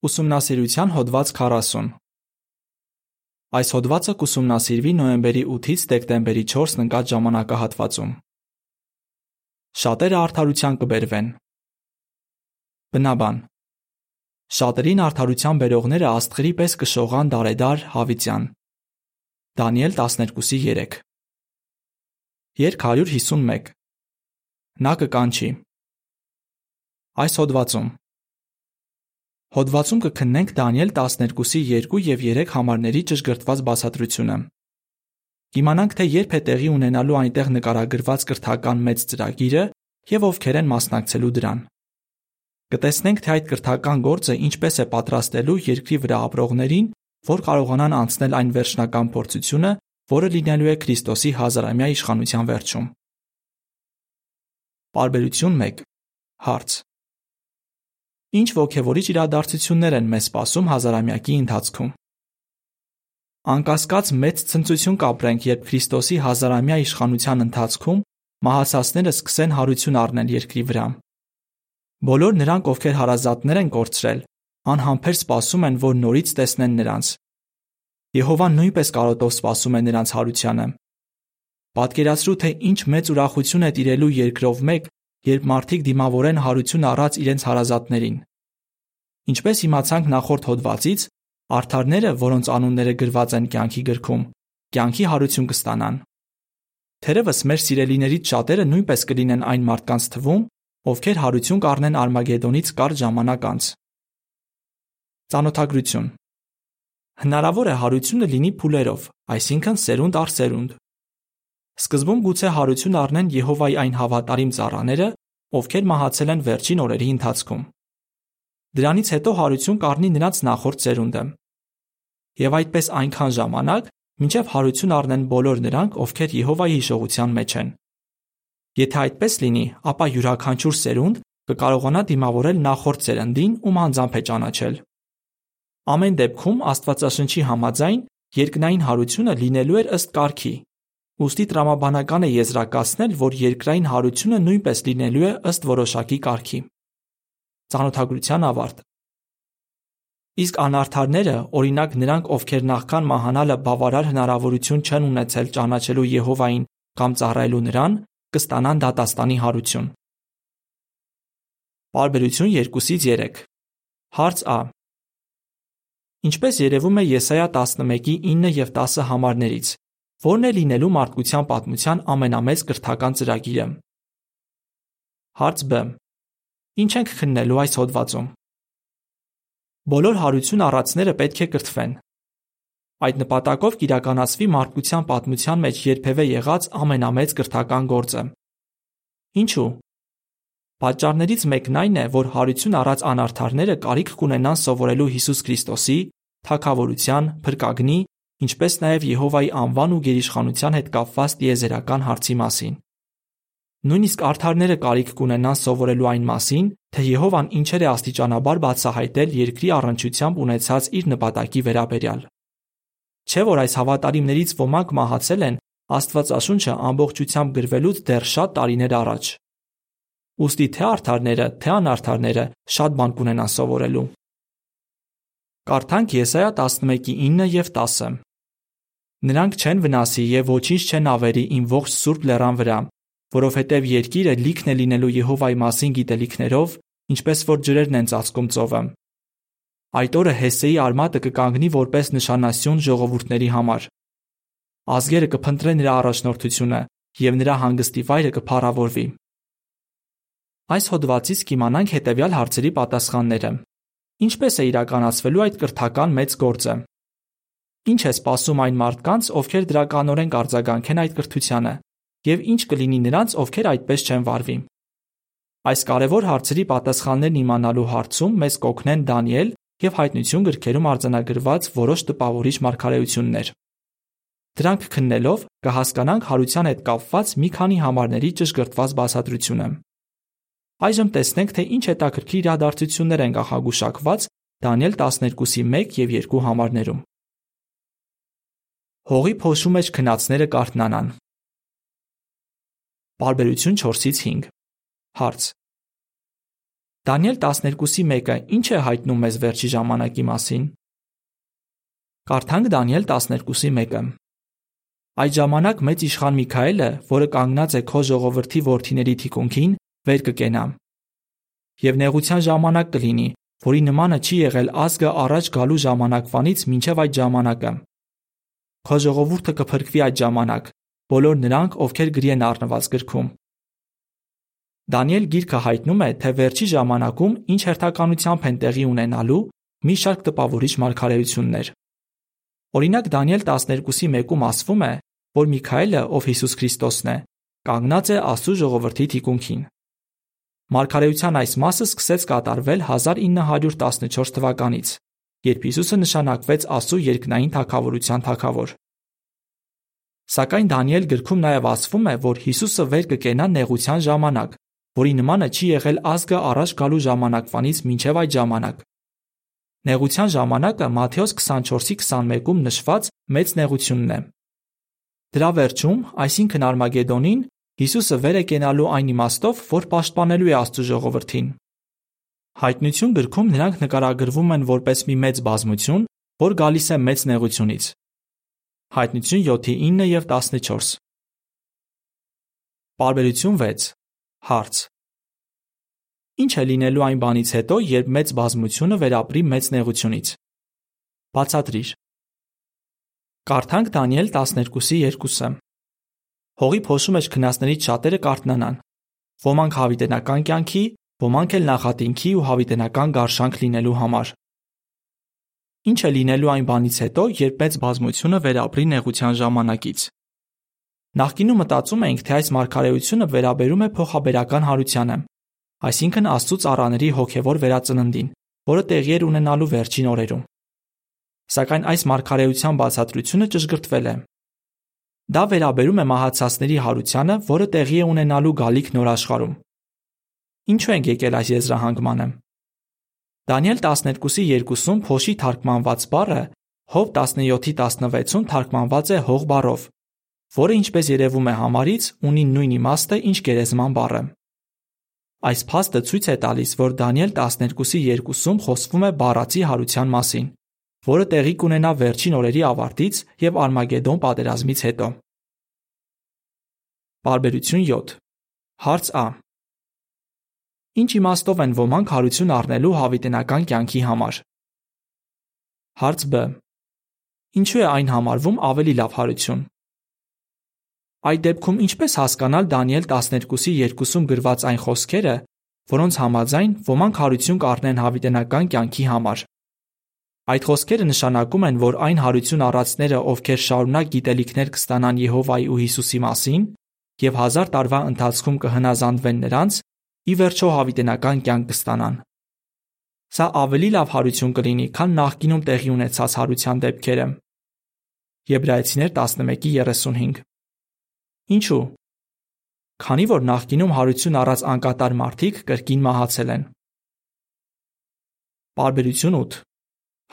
Ուսումնասիրության հոդված 40 Այս հոդվածը կուսումնասիրվի նոյեմբերի 8-ից դեկտեմբերի 4-ն ընկած ժամանակահատվածում։ Շատերը արդարության կբերվեն։ Բնաբան Շատերին արդարության բերողները աստղերի պես կշողան դարեդար հավիտյան։ Դանիել 12:3 Երկ 151 Նա կկանչի Այս հոդվածում Հոդվածում կքննենք Դանիել 12-ի 2 եւ 3 համարների ճշգրտված բացատրությունը։ Կիմանանք, թե երբ է տեղի ունենալու այնտեղ նկարագրված կրթական մեծ ծրագիրը եւ ովքեր են մասնակցելու դրան։ Կտեսնենք, թե այդ կրթական գործը ինչպես է պատրաստելու երկրի վրա ապրողներին, որ կարողանան անցնել այն վերջնական փորձությունը, որը լինելու է Քրիստոսի հազարամյա իշխանության վերջում։ Բարբերություն 1 Հարց Ինչ ողջևորիչ իրադարձություններ են մեզ սպասում հազարամյակի ընթացքում։ Անկասկած մեծ ցնծություն կապրենք, երբ Քրիստոսի հազարամյա իշխանության ընթացքում մահացածները սկսեն հարություն առնել երկրի վրա։ Բոլոր նրանք, ովքեր հարազատներ են կորցրել, անհամբեր սպասում են, որ նորից տեսնեն նրանց։ Եհովան նույնպես կարոտով սպասում է նրանց հարությանը։ Պատկերացրու, թե ինչ մեծ ուրախություն է տիրելու երկրով մեկ, երբ մարդիկ դիմավորեն հարություն առած իրենց հարազատներին։ Ինչպես իմացանք նախորդ հոդվածից, արթարները, որոնց անունները գրված են կյանքի գրքում, կյանքի հարություն կստանան։ Թերևս մեր սիրելիներից շատերը նույնպես կլինեն այն մարդկանց թվում, ովքեր հարություն կառնեն Արմագեդոնից կարճ ժամանակ անց։ Ծանոթագրություն. Հնարավոր է հարությունը լինի փուլերով, այսինքն սերունդ առ սերունդ։ Սկզբում գուցե հարություն առնեն Եհովայի այն հավատարիմ ծառաները, ովքեր մահացել են վերջին օրերի ընթացքում։ Դրանից հետո հարություն կառնի նրանց նախորդ ծերունդը։ Եվ այդպես այնքան ժամանակ, մինչև հարություն առնեն բոլոր նրանք, ովքեր Եհովայի հիշողության մեջ են։ Եթե այդպես լինի, ապա յուրաքանչյուր սերունդ կկարողանա դիմավորել նախորդ ծերնդին, ում անձամբ է ճանաչել։ Ամեն դեպքում Աստվածաշնչի համաձայն երկնային հարությունը լինելու էր ըստ կարգի։ Ոստի տրամաբանական է եզրակացնել, որ երկրային հարությունը նույնպես լինելու է ըստ որոշակի կարգի։ Ծանոթագրության ավարտ։ Իսկ անարդարները, օրինակ նրանք, ովքեր նախքան մահանալը բավարար հնարավորություն չեն ունեցել ճանաչելու Եհովային կամ ծառայելու նրան, կստանան դատաստանի հարություն։ Բարբերություն 2-ից 3 Հարց Ա. Ինչպես երևում է Եսայա 11-ի 9 եւ 10 համարներից, որն է լինելու մարդկության պատմության ամենամեծ կրթական ծրագիրը։ Հարց Բ. Ինչ ենք քննելու այս հոդվածում։ Բոլոր հարություն առածները պետք է կրթվեն։ Այդ նպատակով կիրականացվի մարդկության պատմության մեջ երբևէ եղած ամենամեծ կրթական գործը։ Ինչու։ Պատճառներից մեկն այն է, որ հարություն առած անարդարները կարիք կունենան սովորելու Հիսուս Քրիստոսի, թակավորության, փրկագնի, ինչպես նաև Եհովայի անվան ու գերիշխանության հետ կապված տիեզերական հարցի մասին։ Նույնիսկ արթարները կարիք կունենան սովորելու այն մասին, թե Եհովան ինչեր է աստիճանաբար բացահայտել երկրի առնչությամբ ունեցած իր նպատակի վերաբերյալ։ Չէ՞ որ այս հավատարիմներից ոմանք մահացել են Աստվածաշունչը ամբողջությամբ գրվելուց դեռ շատ տարիներ առաջ։ Ոստի թե արթարները, թե անարթարները շատ բան կունենան սովորելու։ Կարդանք Եսայա 11-ի 9 եւ 10։ Նրանք չեն վնասի եւ ոչինչ չեն ավերի իմ ողջ սուրբ լեռան վրա, որովհետև երկիրը լիքն է լինելու Եհովայի մասին գիտելիքներով, ինչպես որ ջրերն են ծածկում ծովը։ Այդ օրը Հեսեի արմատը կկանգնի որպես նշանասյուն ժողովուրդների համար։ Ազգերը կփնտրեն նրա առաջնորդությունը, եւ նրա հանգստի վայրը կփառավորվի։ Այս հոդվածից կիմանանք հետևյալ հարցերի պատասխանները։ Ինչպես է իրականացվելու այդ կրթական մեծ գործը։ Ինչ է սպասում այն մարդկանց, ովքեր դրականորեն կարձագանքեն այդ կրթությանը, եւ ինչ կլինի նրանց, ովքեր այդպես չեն վարվի։ Այս կարևոր հարցերի պատասխաններն իմանալու հարցում մեզ կօգնեն Դանիել եւ հայտնություն գրքերում արձանագրված որոշ տպավորիչ մարգարեություններ։ Դրանք քննելով կհասկանանք հարության հետ կապված մի քանի համարների ճշգրտված բացատրությունը։ Այժմ տեսնենք, թե ինչ հետաքրքիր իրադարձություններ են կանխագուշակված Դանիել 12-ի 1 եւ 2 համարներում։ Հողի փոշու մեջ քնածները կարթնանան։ Բարբերություն 4-ից 5։ Հարց. Դանիել 12-ի 1-ը ինչ է հայտնում մեզ վերջի ժամանակի մասին։ Կարդանք Դանիել 12-ի 1-ը։ Այդ ժամանակ մեծ իշխան Միքայելը, որը կանգնած է քո ժողովրդի worthiների թիկունքին, վեր կկենա։ Եվ նեղության ժամանակ կլինի, որի նմանը չի եղել ազգը առաջ գալու ժամանակվանից մինչև այդ ժամանակը։ Քո ժողովուրդը կփրկվի այդ ժամանակ, բոլոր նրանք, ովքեր գրի են առնված գրքում։ Դանիել գիրքը հայտնում է, թե վերջի ժամանակում ինչ հերթականությամբ են տեղի ունենալու մի շարք տպավորիչ մարգարեություններ։ Օրինակ Դանիել 12-ի 1-ում ասվում է, որ Միքայելը, ով Հիսուս Քրիստոսն է, կանգնած է Աստծո ժողովրդի թիկունքին։ Մարգարեության այս մասը սկսեց կատարվել 1914 թվականից, երբ Հիսուսը նշանակվեց Աստծո երկնային թագավորության թագավոր։ Սակայն Դանիել գրքում նաև ասվում է, որ Հիսուսը վեր կկենա նեղության ժամանակ, որի նմանը չի եղել ազգը առաջ գալու ժամանակվանից մինչև այդ ժամանակ։ Նեղության ժամանակը Մատթեոս 24-ի 21-ում նշված մեծ նեղությունն է։ Դրա վերջում, այսինքն Արմագեդոնին, Հիսուսը վեր է կենալու այն իմաստով, որ պաշտպանելու է Աստծո ժողովրդին։ Հայտնություն գրքում նրանք նկարագրվում են որպես մի մեծ բազմություն, որ գալիս է մեծ նեղությունից։ Հայտնություն 7-ի 9 եւ 14։ Բարբերություն 6։ Հարց. Ինչ է լինելու այն բանից հետո, երբ մեծ բազմությունը վերապրի մեծ նեղությունից։ Բացատրիր։ Կարդանք Դանիել 12-ի 2-ը։ Հողի փոշու մեջ քնածներից շատերը կարթնանան։ Ոմանք հավիտենական կյանքի, ոմանք էլ նախատինքի ու հավիտենական գարշանք լինելու համար։ Ինչ է լինելու այն բանից հետո, երբ մեծ բազմությունը վերապրի նեղության ժամանակից։ Նախկինում մտածում էինք, թե այս մարգարեությունը վերաբերում է փոխաբերական հարությանը, այսինքն Աստծո ծառաների հոգևոր վերածննդին, որը տեղի էր ունենալու վերջին օրերում։ Սակայն այս մարգարեության բացատրությունը ճշգրտվել է։ Դա վերաբերում է մահացածների հարությանը, որը տեղի է ունենալու գալիք նոր աշխարհում։ Ինչու ենք եկել այս եզրահանգմանը։ Դանիել 12-ի 2-ում փոշի թարգմանված բառը Հոբ 17-ի 16-ում թարգմանված է հող բառով, որը ինչպես երևում է համարից, ունի նույն իմաստը, ինչ գերեզման բառը։ Այս փաստը ցույց է տալիս, որ Դանիել 12-ի 2-ում խոսվում է բառացի հարության մասին, որը տեղի կունենա վերջին օրերի ավարտից եւ Արմագեդոն պատերազմից հետո։ Բարբերություն 7 Հարց Ա Ինչ իմաստով են ոմանք հարություն առնելու հավիտենական կյանքի համար։ Հարց Բ. Ինչու է այն համարվում ավելի լավ հարություն։ Այդ դեպքում ինչպես հասկանալ Դանիել 12-ի 2-ում գրված այն խոսքերը, որոնց համաձայն ոմանք հարություն կառնեն հավիտենական կյանքի համար։ Այդ խոսքերը նշանակում են, որ այն հարություն առածները, ովքեր շարունակ գիտելիքներ կստանան Եհովայի ու Հիսուսի մասին եւ հազար տարվա ընթացքում կհնազանդվեն նրանց, ի վերջո հավիտենական կյանք կստանան։ Սա ավելի լավ հարություն կլինի, քան նախկինում տեղի ունեցած հարության դեպքերը։ Եբրայեցիներ 11:35 Ինչու։ Քանի որ նախկինում հարություն առած անկատար մարդիկ կրկին մահացել են։ Բարբերություն 8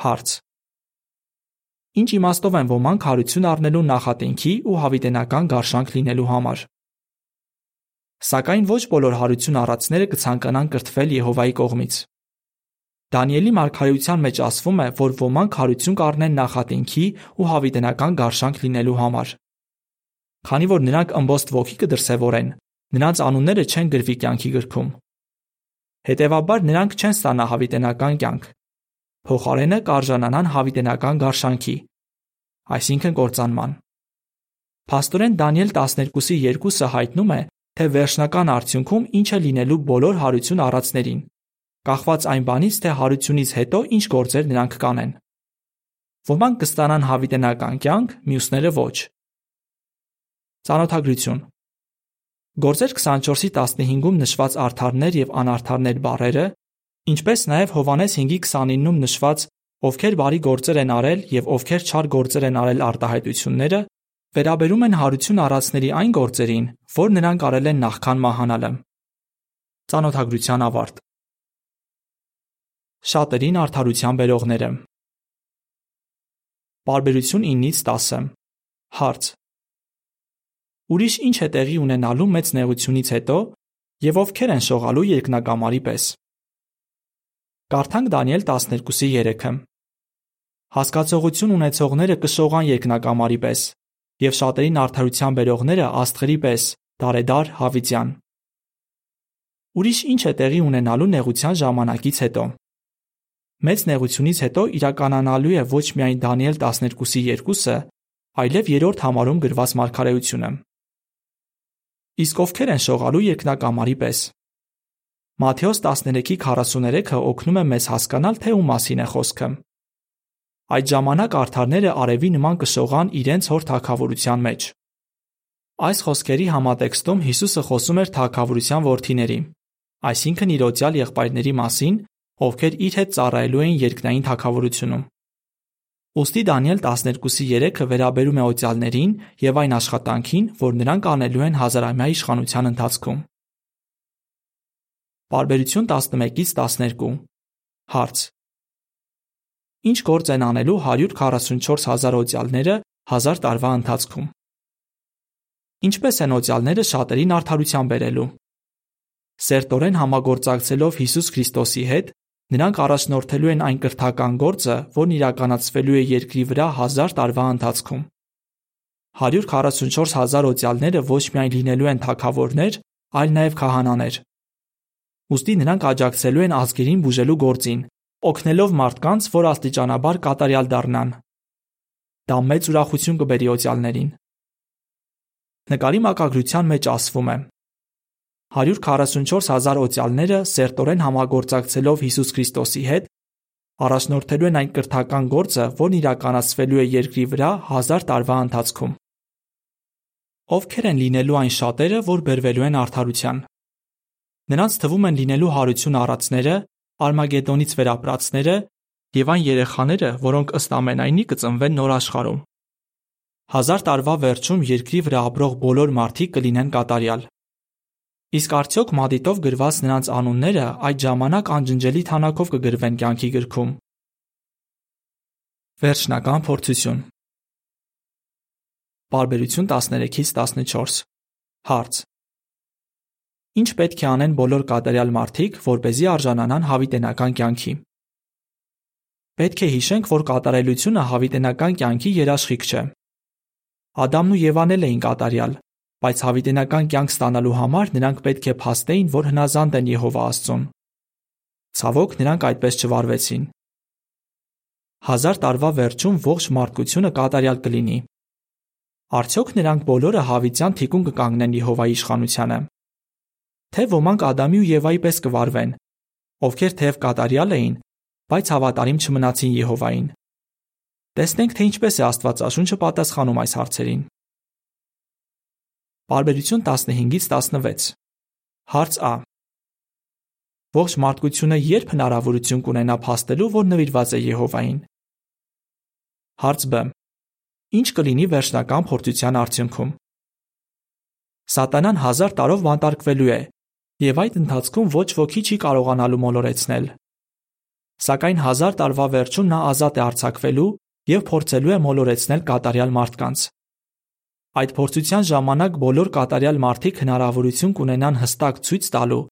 Հարց. Ինչ իմաստով են ոմանք հարություն առնելու նախատինքի ու հավիտենական գարշանք լինելու համար։ Սակայն ոչ բոլոր հարություն առածները կցանկանան կրթվել Եհովայի կողմից։ Դանիելի մարգարեության մեջ ասվում է, որ ոմանք հարություն կառնեն նախատինքի ու հավիտենական գարշանք լինելու համար։ Քանի որ նրանք ըմբոստ ոգի կդրսևորեն, նրանց անունները չեն գրվի կյանքի գրքում։ Հետևաբար նրանք չեն ստանա հավիտենական կյանք, փոխարենը կարժանանան հավիտենական գարշանքի, այսինքն կործանման։ Փաստորեն Դանիել 12-ի 2-ը հայտնում է, թե վերջնական արդյունքում ինչ է լինելու բոլոր հարություն առածներին, կախված այն բանից, թե հարությունից հետո ինչ գործեր նրանք կանեն։ Ոմանք կստանան հավիտենական կյանք, մյուսները ոչ։ Ծանոթագրություն. Գործեր 24-ի 15-ում նշված արթարներ եւ անարթարներ բառերը ինչպես նաև Հովանես 5:29-ում նշված ովքեր բարի գործեր են արել եւ ովքեր չար գործեր են արել արտահայտությունները վերաբերում են հարություն առածների այն գործերին, որ նրանք արել են նախքան մահանալը։ Ծանոթագրության ավարտ։ Շատերին արդարության բերողները։ Բարբերություն 9-ից 10։ Հարց. Ուրիշ ինչ է տեղի ունենալու մեծ նեղությունից հետո եւ ովքեր են շողալու երկնակամարի պես։ Կարդանք Դանիել 12-ի 3-ը։ Հասկացողություն ունեցողները կշողան երկնակամարի պես, եւ շատերին արդարության բերողները աստղերի պես, դարեդար հավիտյան։ Ուրիշ ինչ է տեղի ունենալու նեղության ժամանակից հետո։ Մեծ նեղությունից հետո իրականանալու է ոչ միայն Դանիել 12-ի 2-ը, այլև երրորդ համարում գրված մարգարեությունը։ Իսկ ովքեր են շողալու երկնակամարի պես։ Մատթեոս 13:43-ը օգնում է մեզ հասկանալ, թե ում մասին է խոսքը։ Այդ ժամանակ արդարները արևի նման կշողան իրենց հոր թակավորության մեջ։ Այս խոսքերի համատեքստում Հիսուսը խոսում էր թակավորության որդիների, այսինքն իր օծյալ եղբայրների մասին, ովքեր իր հետ ծառայելու էին երկնային թակավորությունում։ Ոստի Դանիել 12-ի 3-ը վերաբերում է օծյալներին եւ այն աշխատանքին, որ նրանք անելու են հազարամյա իշխանության ընթացքում։ Բարբերություն 11-ից 12 Հարց. Ինչ գործ են անելու 144000 օծյալները 1000 տարվա ընթացքում։ Ինչպես են օծյալները շատերին արդարության բերելու։ Սերտորեն համագործակցելով Հիսուս Քրիստոսի հետ Նրանք առաջնորդելու են այն կրթական գործը, որն իրականացվելու է երկրի վրա 1000 տարվա ընթացքում։ 144 հազար օծյալները ոչ միայն լինելու են թագավորներ, այլ նաև քահանաներ։ Ոստի նրանք աջակցելու են ազգերին բուժելու գործին, օգնելով մարդկանց, որ աստիճանաբար կատարյալ դառնան։ Դա մեծ ուրախություն կբերի օծյալներին։ Նկարի մակագրության մեջ ասվում է. 144 հազար օծյալները սերտորեն համագործակցելով Հիսուս Քրիստոսի հետ առաջնորդելու են այն կրթական գործը, որն իրականացվելու է երկրի վրա հազար տարվա ընթացքում։ Ովքեր են լինելու այն շատերը, որ բերվելու են արդարության։ Նրանց թվում են լինելու հարություն առածները, Արմագեդոնից վերապրածները եւ այն երեխաները, որոնք ըստ ամենայնի կծնվեն նոր աշխարհում։ Հազար տարվա վերջում երկրի վրա ապրող բոլոր մարդիկ կլինեն կատարյալ։ Իսկ արդյոք մատիտով գրված նրանց անունները այդ ժամանակ անջնջելի թանակով կգրվեն կյանքի գրքում։ Վերջնական փորձություն Բարբերություն 13-ից 14 Հարց Ինչ պետք է անեն բոլոր կատարյալ մարդիկ, որ เป զի արժանանան հավիտենական կյանքի։ Պետք է հիշենք, որ կատարելությունը հավիտենական կյանքի երաշխիք չէ։ Ադամն ու Եվան էին կատարյալ, բայց հավիտենական կյանք ստանալու համար նրանք պետք է փաստեին, որ հնազանդ են Եհովա Աստծուն։ Ցավոք, նրանք այդպես չվարվեցին։ Հազար տարվա վերջում ողջ մարդկությունը կատարյալ կլինի։ Արդյոք նրանք բոլորը հավիտյան թիկուն կկանգնեն Եհովայի իշխանությանը։ Թե ոմանք Ադամի ու Եվայի պես կվարվեն, ովքեր թեև կատարյալ էին, բայց հավատարիմ չմնացին Եհովային։ Տեսնենք, թե ինչպես է Աստվածաշունչը պատասխանում այս հարցերին։ Պարբերություն 15-ից 16 Հարց Ա. Ողջ մարդկությունը երբ հնարավորություն կունենա փաստելու, որ նվիրված է Եհովային։ Հարց Բ. Ինչ կլինի վերջնական փորձության արդյունքում։ Սատանան հազար տարով բանտարկվելու է, եւ այդ ընթացքում ոչ ոքի չի կարողանալու մոլորեցնել։ Սակայն հազար տարվա վերջում նա ազատ է արձակվելու եւ փորձելու է մոլորեցնել կատարյալ մարդկանց։ Այդ փորձության ժամանակ բոլոր կատարյալ մարդիկ հնարավորություն կունենան հստակ ցույց տալու,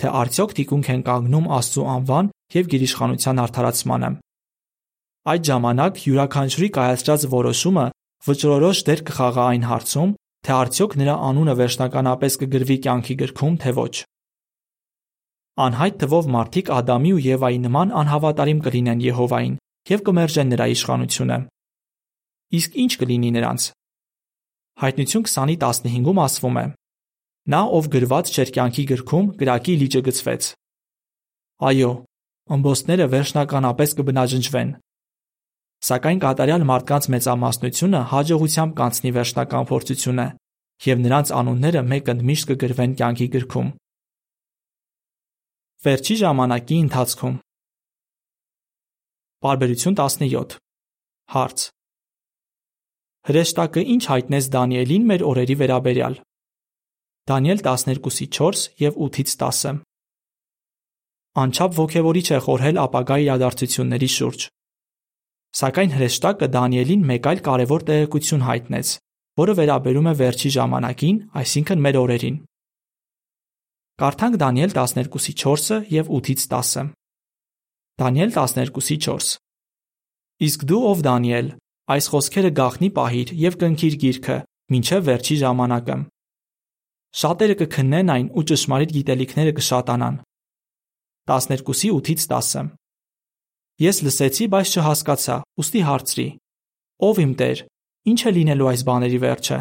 թե արդյոք թիկունք են կանգնում Աստծո անվան եւ գիրիշխանության արդարացմանը։ Այդ ժամանակ յուրաքանչյուրի կայացրած որոշումը վճռորոշ դեր կխաղա այն հարցում, թե արդյոք նրա անունը վերջնականապես կգրվի կյանքի գրքում, թե ոչ։ Անհայտ թվով մարդիկ Ադամի ու Եվայի նման անհավատարիմ կլինեն Եհովային եւ կմերժեն նրա իշխանությունը։ Իսկ ինչ կլինի նրանց, Հայտնություն 20-ի 15-ում ասվում է. Նա, ով գրված չէր կյանքի գրքում, գրակի լիճը գցվեց։ Այո, ըմբոստները վերջնականապես կբնաջնջվեն։ Սակայն կատարյալ մարդկանց մեծամասնությունը հաջողությամբ կանցնի վերջնական փորձությունը, եւ նրանց անունները մեկ ընդմիշտ կգրվեն կյանքի գրքում։ Վերջի ժամանակի ընթացքում Բարբերություն 17 Հարց. Հրեշտակը ինչ հայտնեց Դանիելին մեր օրերի վերաբերյալ։ Դանիել 12-ի 4 եւ 8-ից 10։ Անչափ ողջևորիչ է խորհել ապագա իրադարձությունների շուրջ։ Սակայն հրեշտակը Դանիելին մեկ այլ կարևոր տեղեկություն հայտնեց, որը վերաբերում է վերջի ժամանակին, այսինքն մեր օրերին։ Կարդանք Դանիել 12-ի 4-ը եւ 8-ից 10-ը։ Դանիել 12:4 Իսկ դու ով Դանիել, այս խոսքերը գախնի պահիր եւ կնքիր գիրքը, ինչեւ վերջի ժամանակը։ Շատերը կքննեն այն ու ճշմարիտ գիտելիքները կշատանան։ 12:8-ից 10 Ես լսեցի, բայց չհասկացա, ուստի հարցրի. Ով իմ Տեր, ինչ է լինելու այս բաների վերջը։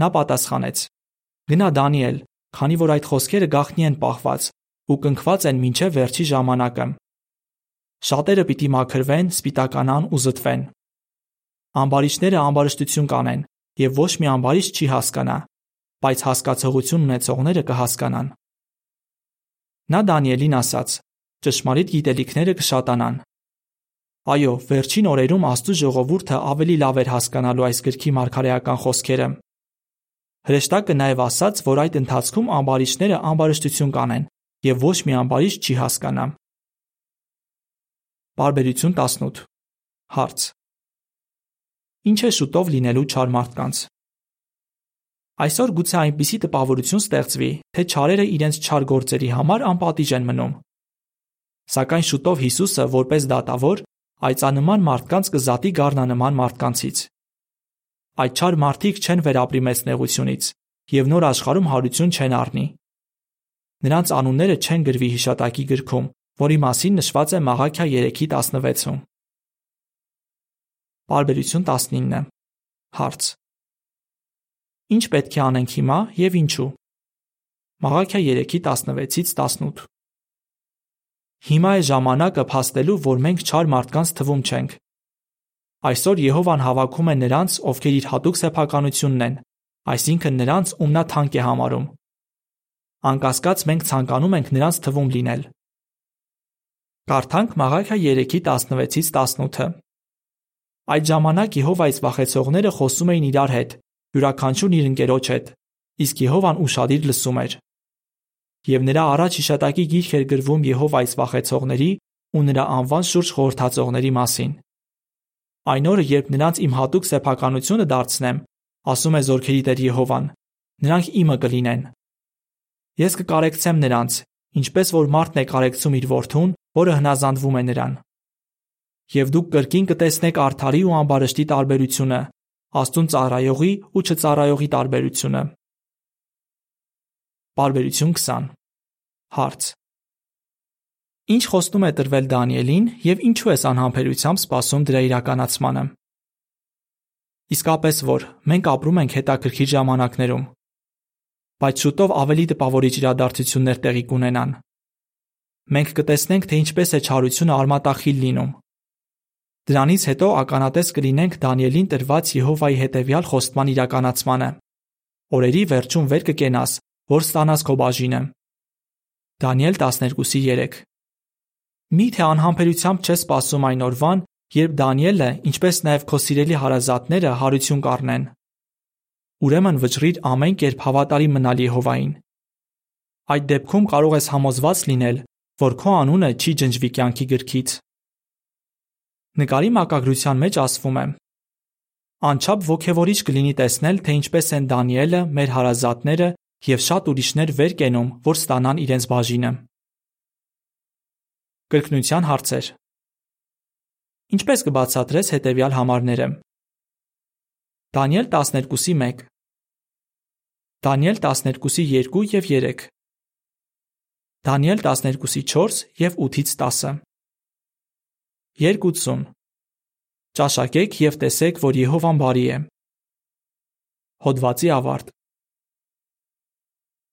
Նա պատասխանեց. Գնա Դանիել, քանի որ այդ խոսքերը գախնի են պահված ու կնքված են մինչև վերջի ժամանակը։ Շատերը պիտի մաքրվեն, սպիտականան ու զտվեն։ Ամբարիշները ամբարշտություն կանեն, եւ ոչ մի ամբարիշ չի հասկանա, բայց հասկացողություն ունեցողները կհասկանան։ Նա Դանիելին ասաց. ճշմարիտ գիտելիքները կշատանան։ Այո, վերջին օրերում Աստծո ժողովուրդը ավելի լավ էր հասկանալու այս գրքի մարգարեական խոսքերը։ Հրեշտակը նաև ասաց, որ այդ ընթացքում ամբարիշները ամբարշտություն կանեն, եւ ոչ մի ամբարիշ չի հասկանա։ Բարբերություն 18 Հարց. Ինչ է շուտով լինելու չար մարդկանց։ Այսօր գուցե այնպիսի տպավորություն ստեղծվի, թե չարերը իրենց չար գործերի համար անպատիժ են մնում։ Սակայն շուտով Հիսուսը, որպես դատավոր, այցանման մարդկանց կզատի գառնանման մարդկանցից։ Այդ չար մարդիկ չեն վերապրի մեծ նեղությունից եւ նոր աշխարհում հարություն չեն առնի։ Նրանց անունները չեն գրվի հիշատակի գրքում, որի մասին նշված է Մաղաքիա 3:16-ում։ Բարբերություն 19 Հարց. Ինչ պետք է անենք հիմա եւ ինչու։ Մաղաքիա 3:16-ից 18 Հիմա է ժամանակը փաստելու, որ մենք չար մարդկանց թվում չենք։ Այսօր Եհովան հավաքում է նրանց, ովքեր իր հատուկ սեփականությունն են, այսինքն նրանց, ում նա թանկ է համարում։ Անկասկած մենք ցանկանում ենք նրանց թվում լինել։ Կարդանք Մաղաքիա 3:16-ից 18-ը։ Այդ ժամանակ Եհովայից վախեցողները խոսում էին իրար հետ, յուրաքանչյուրն իր ընկերոջ հետ, իսկ Եհովան ուրախadir լսում էր։ Եվ նրա առաջ հիշատակի գիրք էր գրվում Եհովայից վախեցողների ու նրա անվան շուրջ խորհրդածողների մասին։ Այն օրը, երբ նրանց իմ հատուկ սեփականությունը դարձնեմ, ասում է Զորքերի Տեր Եհովան, նրանք իմը կլինեն։ Ես կկարեկցեմ նրանց, ինչպես որ մարդն է կարեկցում իր որդուն, որը հնազանդվում է նրան։ Եվ դուք կրկին կտեսնեք արթարի ու ամբարշտի տարբերությունը, Աստուն ծառայողի ու չծառայողի տարբերությունը։ Բարբերություն 20 Հարց Ինչ խոստում է տրվել Դանիելին եւ ինչու ես անհամբերությամբ սպասում դրա իրականացմանը։ Իսկապես որ մենք ապրում ենք հետաքրքիր ժամանակներում, բայց շուտով ավելի տպավորիչ իրադարձություններ տեղի կունենան։ Մենք կտեսնենք, թե ինչպես է չարությունը արմատախիլ լինում Դրանից հետո ականատես կլինենք Դանիելին տրված Եհովայի հետևյալ խոստման իրականացմանը. Օրերի վերջում վեր կկենաս, որ ստանաս քո բաժինը։ Դանիել 12:3 Միթե անհամբերությամբ չես սպասում այն օրվան, երբ Դանիելը, ինչպես նաև քո սիրելի հարազատները հարություն կառնեն։ Ուրեմն վճռիր ամեն կերպ հավատարի մնալ Եհովային։ Այդ դեպքում կարող ես համոզված լինել, որ քո անունը չի ջնջվի կյանքի գրքից։ Նկարի մակագրության մեջ ասվում է. Անչափ ողքեվորիչ կլինի տեսնել, թե ինչպես են Դանիելը, մեր հարազատները եւ շատ ուրիշներ վեր կենում, որ ստանան իրենց բաժինը։ Կրկնության հարցեր։ Ինչպես կբացատրես հետևյալ համարները։ Դանիել 12-ի 1 Դանիել 12-ի 2 եւ 3 Դանիել 12-ի 4 եւ 8-ից 10 Երկուծուն Ճաշակեք եւ տեսեք, որ Եհովան բարի է։ Հոդվացի ավարտ